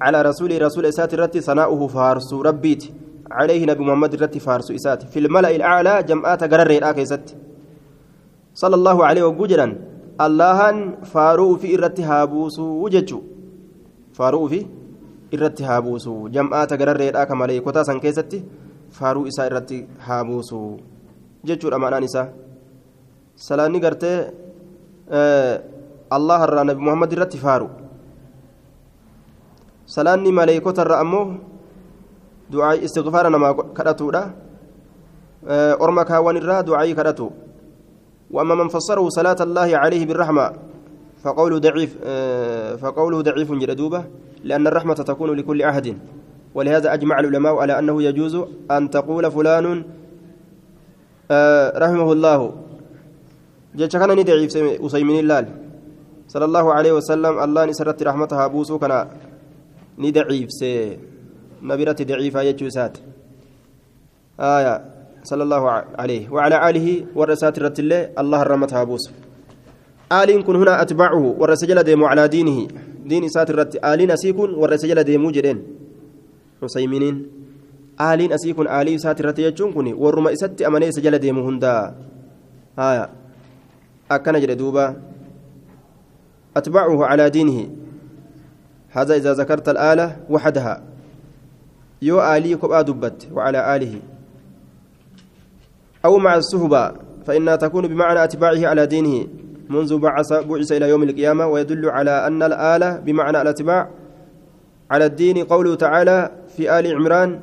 calaa rasuulihi rasuula isaati irratti sanaa'uhu faarsuu rabbiiti عليه نبي محمد الرتي فارس إسات في الملأ الأعلى جمعات قرر كيست صلى الله عليه وجرا الله فارو في الرتي هابوس وججو فارو في irratti haa buusu jam'aata gararreedhaa ka maleekotaa san keessatti faaruu isaa irratti haa buusu jechuudha maanaan isaa salaanni allah irraa nabi muhammad irratti faaru salaanni maleekota irraa ammoo du'aa istighfaara namaa kadhatuudha orma kaawwan irraa kadhatu وأما من فسره صلاة الله عليه بالرحمة فقوله ضعيف فقوله ضعيف جلدوبة لأن الرحمة تكون لكل عهد ولهذا أجمع العلماء على أنه يجوز أن تقول فلان آه رحمه الله. جيتش كان ندعي أسيمين الله. صلى الله عليه وسلم الله نسرت رحمتها بوسو كان ندعي سي نبرة ضعيفة يجوسات آية صلى الله عليه وعلى آله ورسات الرت الله الله رحمتها بوسو آل كن هنا أتبعه ورسجل ديمو على دينه asii kun warra isa jala deemuu jedheen husayminiin aaliin asii kun aalii isaati irratti jechuun kun warruma isatti amanee isa jala deemu hundaa haya أتبعه على دينه. هذا إذا ذكرت الآلة وحدها. يو آلي كبا دبت وعلى آله. أو مع الصهبة فإنها تكون بمعنى أتباعه على دينه. منذ بعث بعث إلى يوم القيامة ويدل على أن الآلة بمعنى الأتباع على الدين قوله تعالى في آل عمران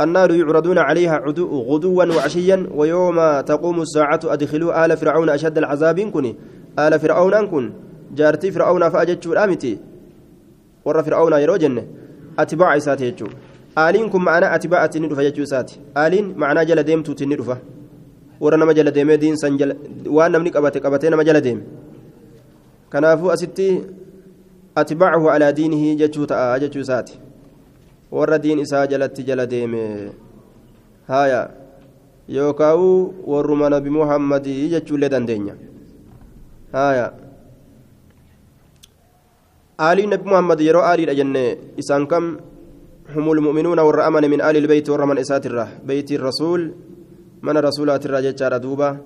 النار يعرضون عليها غدوا وعشيا ويوم تقوم الساعة أدخلوا آل فرعون أشد العذاب كني آل فرعون أنكن jaartii fir'aawnaa fa'a jechuudha miti? Warra fir'aawnaa yeroo jenne atibaaca isaati jechuudha aaliin kun ma'anaa atibaacaatti ni dhufa jechuu isaati. Aaliin ma'anaa jala deemtuutti ni dhufa. Warra nama jala deemee diinsan waan namni qabate qabatee nama jala deeme. Kanaafuu asitti atibaacahu alaa diinihii jechuu ta'a jechuu isaati. Warra diin isaa jalatti jala deeme. Haaya. Yookaan warruma nabi muhammadii jechuullee dandeenya. Haaya. Aalii nabi muhammad yeroo aaliidha jenne isaan kam هم المؤمنون والرأمن من آل البيت والرمن إسات الره بيت الرسول. من رسولات الراجة دوبا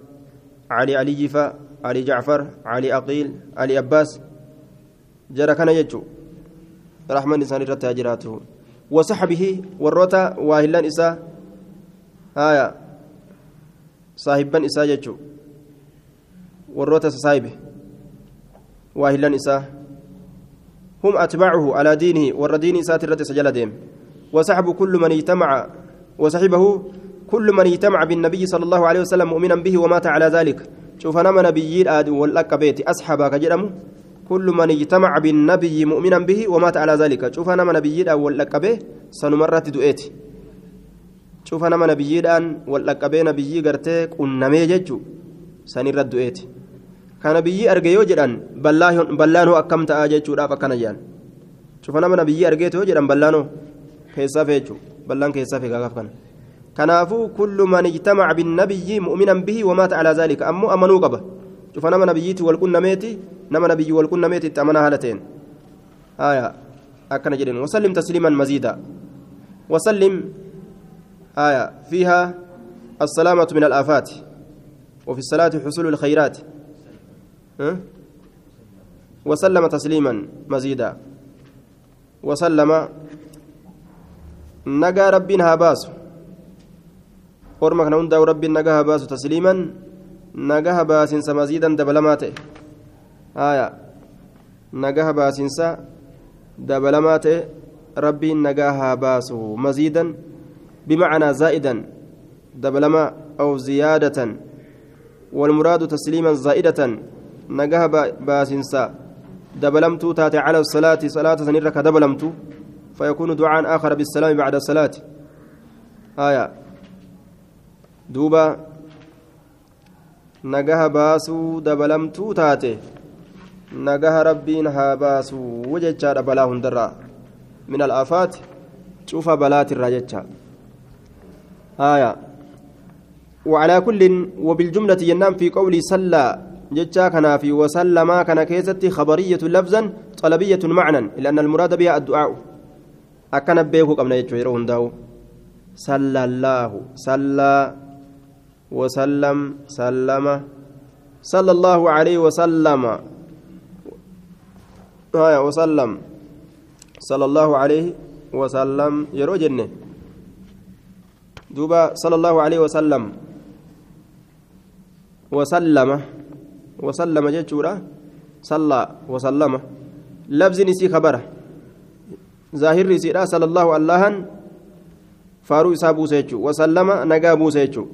علي علي جفا علي جعفر علي أقيل علي أباس. جرى كان يجو. رحمن إنسان رتاجراته وصحبه والروتا واهلان إسا. آية. صاحبا إسا يجو والروتا صاحبه واهلان إسا. هم أتباعه على دينه والردين إسات الرد سجل ديم. وصحب كل من اجتمع وصحبه كل من اجتمع بالنبي صلى الله عليه وسلم مؤمنا به ومات على ذلك. شوف أنا نبي آدم والأك بيتي أصحابك جرموا. كل من اجتمع بالنبي مؤمنا به ومات على ذلك. شوف أنا نبي آدم به سنمرت دؤيتي. شوف أنا نبي آدم به نبي قرتي كنمي ججو سنرد دؤيتي. كان نبي أرجيو جران بلانه أكم تأججو رافا كان جان شوف أنا من نبي أرجيتو جران بلانه كيسا فيجو بلان كيسا في غاف كان كنافو كل من اجتمع بالنبي مؤمنا به ومات على ذلك أمو أمنوا قبه شوف نما نبيتي والكن ميتي نما نبي والكن ميتي تأمنا هالتين آية أكن جدين وسلم تسليما مزيدا وسلم آية فيها السلامة من الآفات وفي الصلاة حصول الخيرات؟ وسلم تسليما مزيدا وسلم نجا ربنا hundaa'u rabbiin nagaha baasu tasliiman nagaha baasinsa maziidan dabalamaa ta'e haya nagaha baasinsa dabalamaa ta'e rabbiin nagaha baasu maziidan bimacnaa zaa'idan dabalamaa aw ziyaadatan والمراد تسليما زائدة نجاه باسنسا. دبلمت تاتي على الصلاة صلاة سنرك دبلمت فيكون دعاء آخر بالسلام بعد الصلاة. آية. دوبا. نجاه باسو دبلمت تاتي. نجاه ربين ها باسو وجدت بلاه درا. من الآفات شوف بلات الراجتها آية. وعلى كل وبالجملة ينام في قول صلى. جتشا كان في وسلم كان كيستي خبرية لفظا طلبية معنى لأن المراد بها الدعاء. أكن بيكو قبل يجو داو صلى الله صلى وسلم سلم. صلى الله عليه وسلم. آية وسلم. صلى الله عليه وسلم. يرو جنة. دوبا صلى الله عليه وسلم. وسلم. وسلم جتشورا صلى وسلم. لفظ نسي خبره. ظاهر رسيرا صلى الله الله فارو إسا بوسيتشو وسلم نقا بوسيتشو.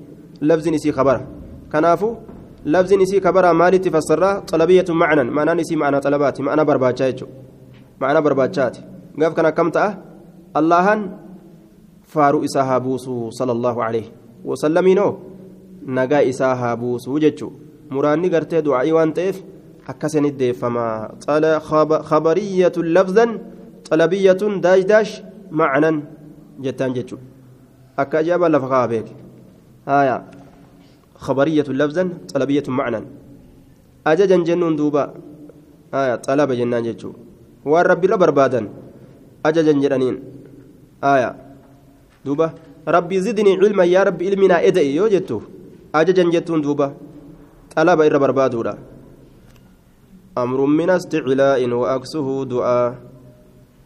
لفظ نسي خبره. كنافو لفظ نسي خبره مالي تفسره طلبية معنى. معنى نسي معنى طلبات معنى برباچات معنى برباچات قف كان كم تأه الله فارو إسا صلى الله عليه وسلم نقا إسا بوسو جتشو muraanni gartee du'aa'ii waan ta'eef akkasanitti deeffamaa khabariyyatun lafzan xalabiyyatun daashdaash macnan jettaan jechuudha akka ajaa'ibaa lafa kaa'aa beeke haaya khabariyyatun lafzan xalabiyyatun macnan ajajan jennuun duuba haaya xalaba jennaan jechuudha waan rabbiirra barbaadan ajajan jedhaniin haaya duuba rabbi zidnii cilman yaa rabbi ilminaa eda'i yoo jettu ajajan jettuun duuba طلب إر بربادودا أمر من استعلاء وأكسه دعاء.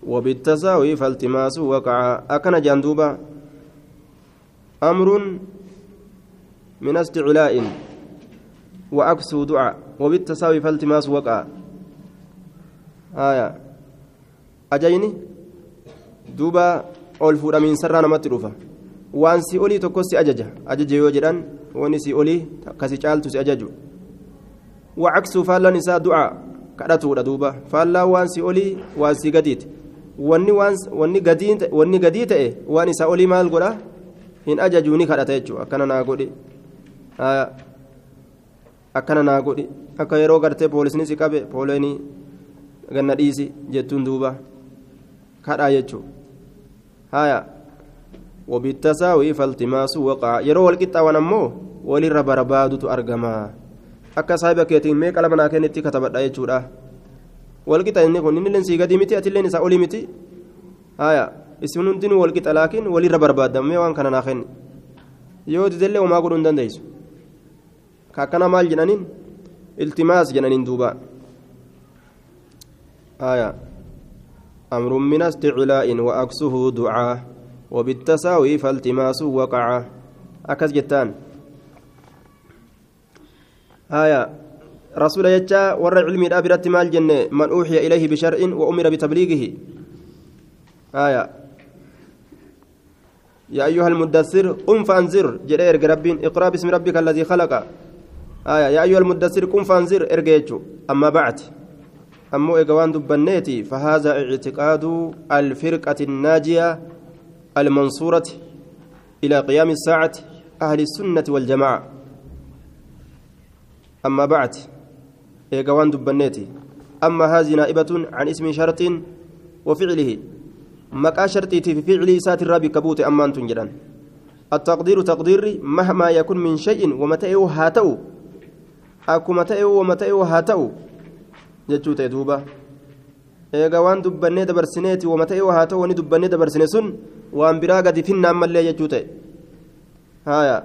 وبالتساوي فالتماس وقع. أكن جندوبا أمر من استعلاء وأكسه دعاء. وبالتساوي فالتماس وقع. آية. أجيني. دوبا ol fuudhamiin sarraa namatti dhufa waan si olii tokko si ajaja ajaja akkasi caaltu si ajaju wacaksuu faallaan isaa du'aa kadhatuudha duuba faallaa waan si olii waan si gadiiti wanni waan wanni gadii ta'e waan isaa olii maal godha hin ajajuu ni kadhata jechuudha akkana naa godhi akkana naa godhi akka yeroo gartee poolisni si qabe pooleenii ganna dhiisi jettuun duuba kadhaa jechuudha haya وبالتساوي فالتماس وقع يرو القطة ونمو ولر بربادة أرجما saahiba keetiin mee qalama naa kennitti katabadha jechuudha walqixa inni kun inni lensii gadii miti atilleen isaa olii miti haya isin hundinuu walqixa laakiin walirra barbaadamee waan kana naa kenni yoo didellee homaa godhuu hin dandeessu ka akkana maal jedhaniin iltimaas jedhaniin duuba haya أمر من استعلاء وأكسه دعاء وبالتساوي فالتماس وقع. أكس جتان. آية. رسول يجا ور علمي الأبرة مال جنة. من أوحي إليه بشرع وأمر بتبليغه. آية. يا أيها المدثر قم فأنذر. جرير ربين. اقرأ باسم ربك الذي خلق. آية. يا أيها المدثر قم فأنذر. ارجيتشو أما بعد. أمو إيقوان دبنيتي. فهذا اعتقاد الفرقة الناجية المنصورة إلى قيام الساعة أهل السنة والجماعة. أما بعد إيقوان دبنيتي. أما هذه نائبة عن اسم شرط وفعله. مكا شرطي في فعله سات الرابي كبوت أما أنتم التقدير تقديري مهما يكون من شيء ومتى هاتو. أكو متى ومتى هاتو. ta'e duuba eega waan dubbannee dabarsineeti wama ta'e haa ta'u wani dubbannee dabarsine sun waan biraa gadi finnaan mallee jechuu ta'e haya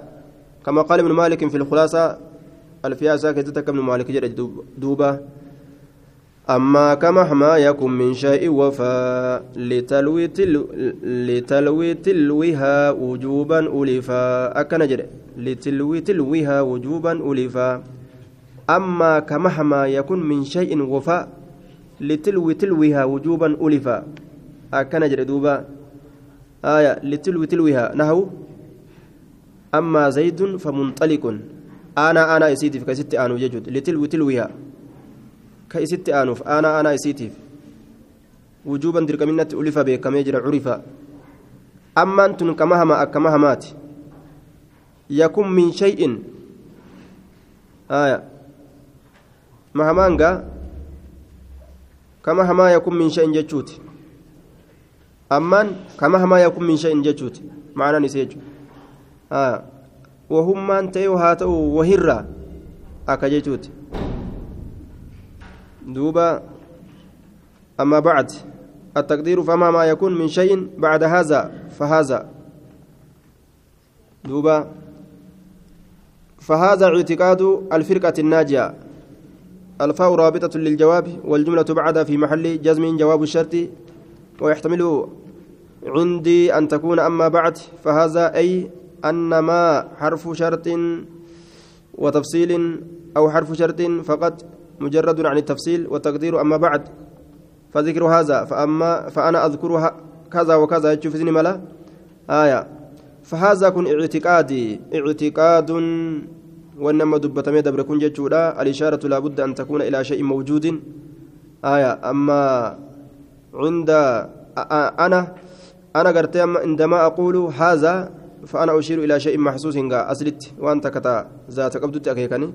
kama qaala ibnu maalikin fi lkhulaasa alfiyaasaa keessatti akka ibnu maalik jedhe duuba أما كمهما يكن من شيء وفاء لتلوي تل لتلوي تلوها وجوبا ألفا أكنجر لتلوي تلوها وجوبا ألفا أما كمهما يكن من شيء وفاء لتلوي تلوها وجوبا ألفا أكن جردوبا آية لتلوي تلوها نهو أما زيد فمنطلق aanaa aanaa isiitiif ka isitti aanuu jechuudha litilwi tilwihaa ka isitti aanuuf aanaa aanaa isiitiif wujuuban dirqaminatti ulifa beekamee jira curifa ammaan tun kama hamaa akkama hamaati yakun hamaa yakun min shay'in jechuuti ammaan kama hamaa yakun min shay'in jechuuti maanaan isee jechuudha aya wahummaan ta'ee haa ta'u wahirraa akka jechuuti دوبا أما بعد التقدير فما ما يكون من شيء بعد هذا فهذا دوبا فهذا اعتقاد الفرقة الناجية الفاء رابطة للجواب والجملة بعدها في محل جزم جواب الشرط. ويحتمل عندي أن تكون أما بعد فهذا أي أن ما حرف شرط وتفصيل أو حرف شرط فقط مجرد عن التفصيل والتقدير أما بعد. فذكر هذا فأما فأنا أذكرها كذا وكذا يشوف ملا؟ آية. فهذا كن اعتقادي اعتقاد وإنما دبتمي دبر كن جتشودا الإشارة لابد أن تكون إلى شيء موجود آية أما عند أنا أنا قرت عندما أقول هذا فأنا أشير إلى شيء محسوس أسلت وأنت كتا ذات قبضت أكيكني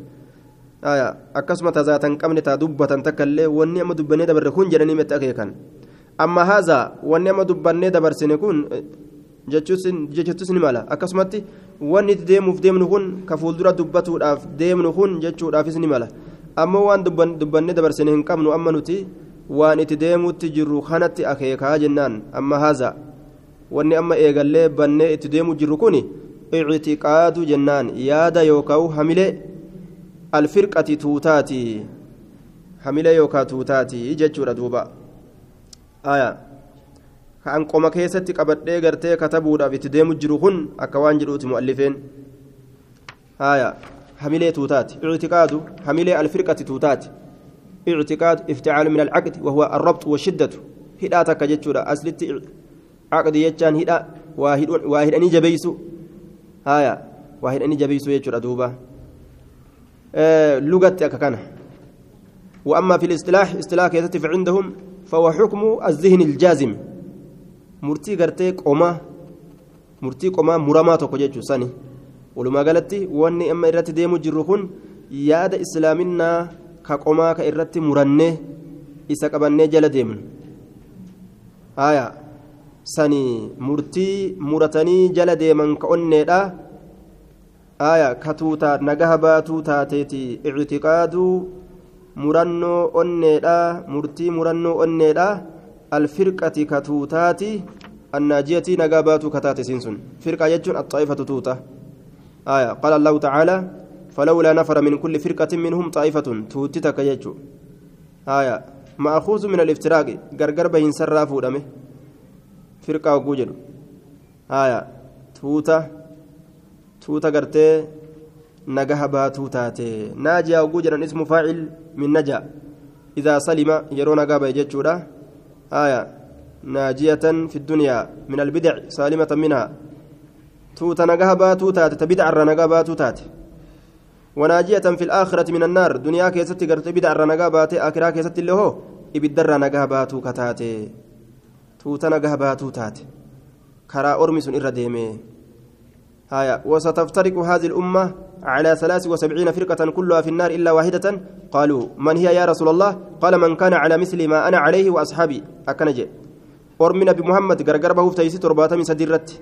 akkasuma tazaata hin qabne taa dubbatan takka illee wanni amma dubbannee dabarre kun jedhanii matti akeekan amma haazaa wanni amma dubbannee dabarsine wanni deemuuf deemnu kun ka fuuldura dubbatuudhaaf deemnu kun jechuudhaafis ni mala ammoo waan dubbannee dabarsine hin qabnu amma nuti waan itti deemuutti jirru kanatti akeekaa jennaan amma haazaa wanni amma eegallee bannee itti deemuu jirru kun ictiqaadu jennaan yaada yookaan hamilee. alfirqati tuutaati hamilee yookaan tuutaati jechuudha duuba aya kan qoma keessatti qabadhee gartee katabuudhaaf itti deemu jiru kun akka waan jedhuuti mu'allifeen. Aya hamilee tuutaati? Ictiqaadu hamilee alfirqati tuutaati? اعتقاد افتعال من العقد وهو الربط والشدة هدا تك جتشورا أصلت عقد يجان هدا واحد واحد أني جبيسو هايا واحد أني جبيسو يجورا دوبا لغة ككنا وأما في الاصطلاح اصطلاح كيست عندهم فهو حكم الذهن الجازم murtii gartee qomaa murtii qomaa muramaa tokko jechuun sani. Walumaa galatti wanni amma irratti deemu jirru kun yaada islaaminaa ka qomaa ka irratti murannee isa qabannee jala deemnu. Aayaa sani murtii muratanii jala deeman ka onneedha. Aayaa ka tuutaa nagaha baatuu taateeti ictiqaaduu murannoo onneedha murtii murannoo onneedha. Annaajiyatii nagaa baatuu kataate siin sun firqa jechuun axaa'ifatu tuuta aya qaala allahu tacaala فلولا نفر من كل فرقة منهم طائفة توتتك يجو آية مأخوذ من الافتراق غرغر بين سرافو دمه فرقة وجوجل آية توتا tuuta gartee nagaha baatuu taate naajiyaa oguu jedhan ismu faacil min naja idaa salima yeroo dunyaa min albidic saalimatan minhaa tuuta nagaha baatuu taate ta bidcarra nagaa baatuu taate وناجية في الآخرة من النار دنيا كيستي قرت بدع رنقا باتي آخرة كيستي اللي هو إبدر رنقا باتو كتاتي توتا نقا باتو تاتي كرا أرمس إر ديمي هايا وستفترق هذه الأمة على ثلاث وسبعين فرقة كلها في النار إلا واحدة؟ قالوا من هي يا رسول الله؟ قال من كان على مثل ما أنا عليه وأصحابي. أكنجي أرمنا بمحمد غرغر بهوف تيسي ترباتا من سديرت.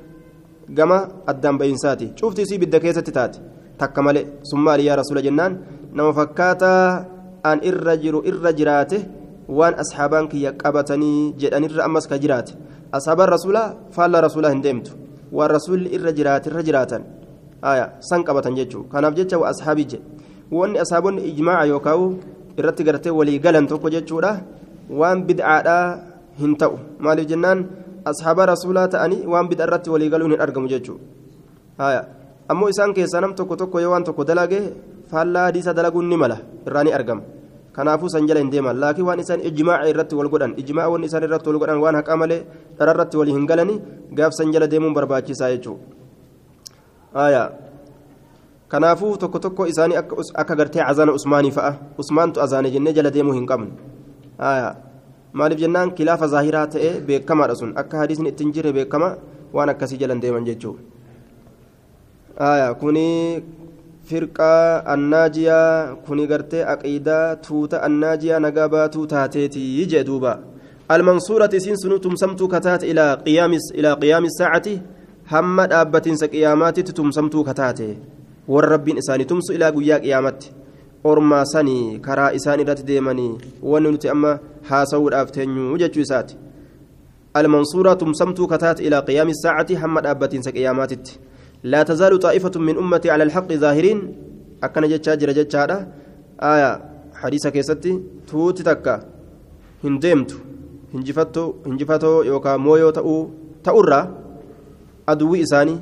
قما الدم بينساتي. شفتي سي بالدكيسة تات تكمل ثم يا رسول جنان. نما فكاتا أن إرجر إرجراته وان أصحابان كي يقبتني جدان إر أمس كجرات أصحاب الرسول فال رسول هندمت والرسول إرجرات إرجراتا آية سن قبتن جيتشو كان أفجتش وأصحابي جي وان أصحابون إجماع يوكاو irratti gartee walii galan tokko jechuudha waan bid'aadha hin ta'u maaliif jennaan ashaaba rasuulaa ta'anii waan bid'a irratti walii galuun hin argamu jechuudha ammoo isaan keessaa nam tokko tokko yoo waan tokko dalage faallaa hadiisa dalaguun ni mala irraa ni argama kanaafuu san jala hin deeman laakiin waan isaan ijmaaca irratti wal godhan ijmaaca waan isaan irratti wal godhan waan haqaa malee dhara irratti walii hin galani gaaf san jala deemuun barbaachisaa jechuudha kanaafuu tokko tokko isaanii akka gartee azaana usmaanii fa'a usmaantu azaane jennee jala deemuu hin qabnu maaliif jennaan kilaafa zaahiraa ta'e beekamaadha sun akka hadiisni ittiin jirre beekama waan akkasii jalan deeman jechuudha kuni firqaa annaajiyaa kuni gartee aqiidaa tuuta annaajiyaa nagaa baatuu taateetii jee duuba. المنصورة سين سنو تمسمتو كتات إلى قيام إلى قيام الساعة هم دابة قيامات تمسمتو كتات والرب إساني تمسو إلى قيا قيامت أرما سني كرا إساني رات ديمني وننتي أما حاسو الأفتنيو وجتشو سات المنصورة تمسمتو كتات إلى قيام الساعة هم دابة قيامات لا تزال طائفة من أمتي على الحق ظاهرين أكن جتشا جرى جتشا آية حديثة كيستي توتي تكا هندمتو hinjifatoo yookaan mooyoo ta'uu ta'urraa aduwwi isaanii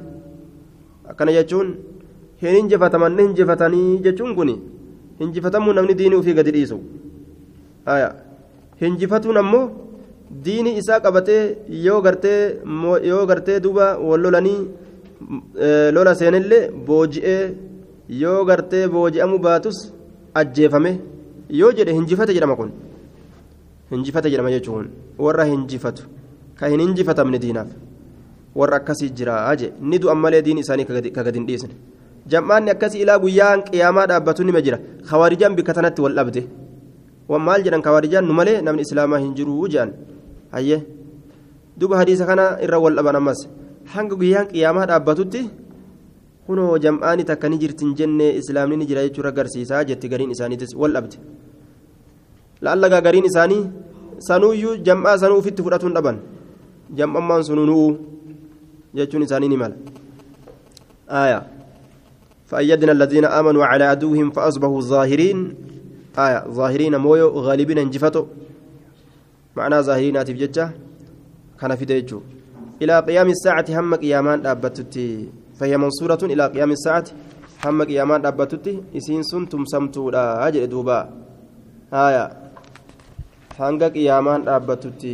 akkana jechuun hin hinjifataman ni hinjifatanii jechuun kun hinjifatamuu namni diinii ofii gadi dhiisu hinjifatuun ammoo diinii isaa qabatee yoo gartee yoo gartee duuba wal lolanii lola seenillee booji'ee yoo gartee booji'amuu baatus ajjeefame yoo jedhe hinjifate jedhama kun. hinjifate jedhama jechuun warra hinjifatu ka hin hinjifatamne diinaaf warra akkasii jira je ni du'an malee diin isaanii ka gadi hin dhiisne jam'aanni akkasii ilaa guyyaan qiyaamaa dhaabbatu nima jira khawaarijaan bikka tanatti wal dhabde maal jedhan khawaarijaan nu malee namni islaamaa hin jiru jedhan hayyee duba hadiisa kana irra wal dhaban ammas hanga guyyaan qiyaamaa dhaabbatutti kunoo jam'aani takka ni jirtin jenne islaamni ni jira jechuudha agarsiisaa jetti gariin isaaniitis wal dhabde. laallagaa gariin isaanii sanuuyyuu jam'aa sanuu ufitti fudhatuun dhaban jam'ammaan sunu nu'u jechuun isaanii ni mala آية فأيدنا الذين آمنوا على عدوهم فأصبحوا ظاهرين آية ظاهرين مويو غالبين انجفتوا معنى ظاهرين آتف ججة كان في ديجو إلى قيام الساعة هم قيامان أبتتي فهي منصورة إلى قيام الساعة هم قيامان أبتتي إسين سنتم سمتوا لا أجل دوبا. آية. hanga qiyaamaan dhaabbatutti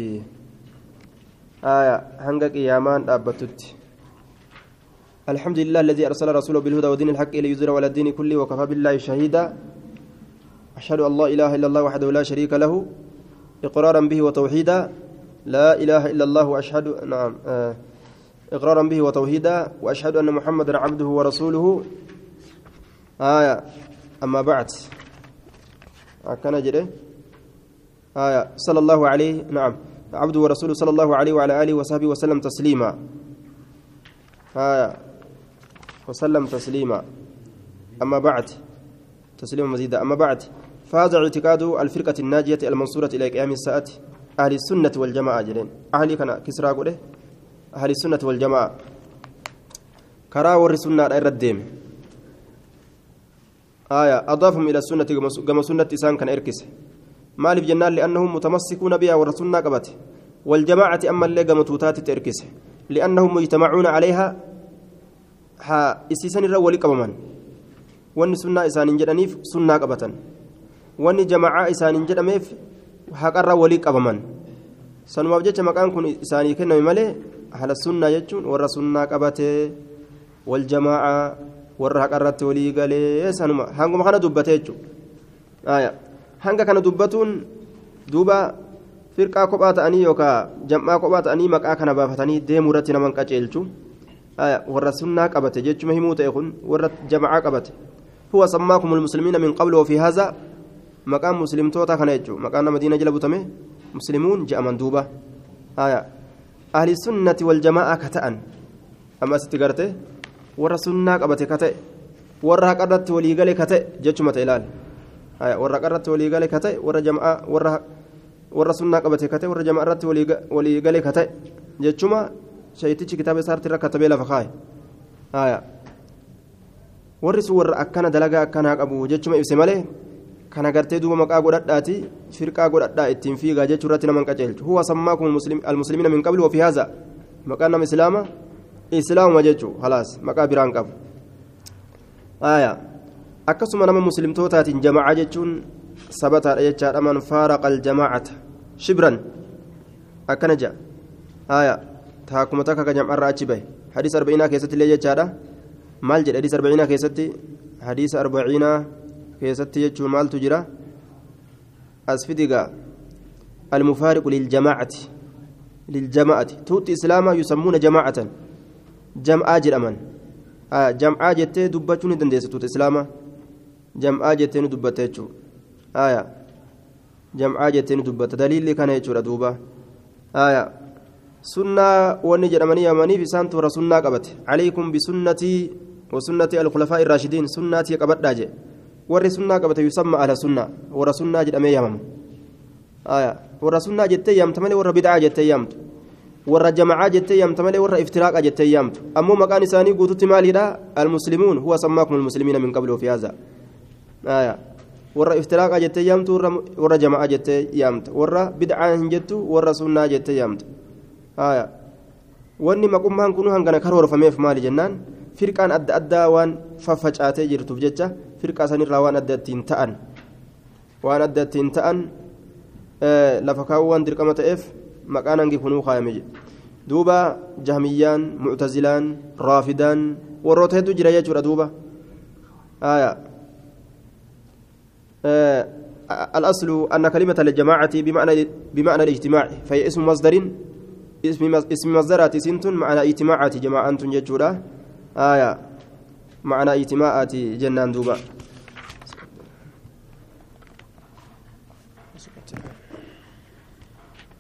hanga qiyaamaan dhaabbatutti الحمد لله الذي أرسل رسوله بالهدى ودين الحق ليظهره على الدين كله وكفى بالله شهيدا. أشهد أن لا إله إلا الله وحده لا شريك له إقرارا به وتوحيدا. لا إله إلا الله وأشهد نعم آه إقرارا به وتوحيدا وأشهد أن محمدا عبده ورسوله. آية أما بعد. كان جري. آية صلى الله عليه نعم عبده ورسوله صلى الله عليه وعلى آله وصحبه وسلم تسليما. آية وسلم تسليما. أما بعد تسليما مزيدا. أما بعد فهذا اعتقاد الفرقة الناجية المنصورة إلى قيام الساعة أهل السنة والجماعة جلين أهل كان كسرى قوله أهل السنة والجماعة كرا ور السنة الرديم آية أضافهم إلى السنة كما سنة إسان كان إركس jennaan li'annahum mutamassikuuna bihaa warra sunnaa qabate waljamaacati ammallee gama tuutaatti erkise li'annahum mujtamacuuna calayhaa haa isiisan irra wali qabaman wanni sunnaa isaaniin jedhaniif sunnaa qabatan wanni jamacaa isaaniin jedhameef haqarra walii qabaman sanumaaf jecha maqaan kun isaanii kenname malee ahla sunnaa jechuun warra sunnaa qabatee waljamaacaa warra haqarratti walii galee sanuma hanguma kana dubbate jechuudha hanga kana dubbatuun duuba firqaa kophaa ta'anii yookaan jam'aa kophaa ta'anii maqaa kana baafatanii deemuu irratti naman qaceelchu warra sunnaa qabate jechuma himuu ta'e kun warra jama'aa qabate huwa sammaakumul muslimiina min qablu ofii haza maqaan muslimtoota kana jechuun maqaan nama diina jala butame muslimuun je'aman duuba ahli sunnati wal jama'aa ka ta'an amma asitti garte warra sunnaa qabate ka ta'e warra haqarratti waliigale ka ta'e jechuma ta'e ilaali. warra qarratti walii gale ka ta'e warra jamaa warra warra sunnaa qabate ka ta'e warra jamaa irratti walii gale ka ta'e jechuma shayitichi kitaaba isaarratti irra katabee lafa kaa'e warri sun warra akkana dalagaa akkanaa qabu jechuma ibse malee kana gartee duuba maqaa godhadhaati firqaa godhadhaa ittiin fiigaa jechuu irratti naman qaceelchu huwa sammaakum almuslimiina min qabli wafi haaza maqaan nama islaama islaamuma jechuu halaas maqaa biraan qabu akkasuma nama muslimtootaatiin jamacaa jechuun sabataadha jechaadha man faaraqa aljamaacata shibran akkana jedha aya taakuma takka ka jam'arraa achi bahe hadiis arba'inaa keessatti illee jechaadha maal jedhe hadiis arba'inaa keessatti حديث أربعين كيست يجو مال تجرى أسفدقا المفارق للجماعة للجماعة توت إسلاما يسمون جماعة جمعة جرأمن آه جمعة جتة دبتون دندس توت إسلاما جمعة جتة دبتة آية جمعة جتة دبتة دليل كان يجو دوبا آية سنة وني جرمني يمني في سانتو رسولنا قبت عليكم بسنتي وسنة الخلفاء الراشدين سنتي قبت داجي قبت يسمى على سنة ور سنة جرمي يمم آية ور سنة جتة يمت مالي ور بدعة جتة يمت ور جماعة جتة يمت مالي ور افتراق جتة يمت أمو مكان ثاني قوتت مالي المسلمون هو سماكم المسلمين من قبل في هذا آية warra iftiraaqa jettee yaamtu warra jama'a jettee yaamta warra bid'aa hin jettu warra sunnaa jettee yaamta wanni maqummaan kun hangana karoorfameef maali jennaan firqaan adda addaa waan faffacaatee jirtuuf jecha firqaa sanirraa waan adda ittiin ta'an waan adda ittiin ta'an lafa kaa'uu waan dirqama ta'eef maqaan hangi kunuu kaayame duuba jahmiyyaan muctazilaan raafidaan warroota hedduu jira jechuudha duuba الأصل أن كلمة الجماعة بمعنى بمعنى الاجتماع فهي اسم مصدر اسم اسم مصدرات سنت معنى اجتماعات جماعة ججورة آية معنى اجتماعات جنان دوبا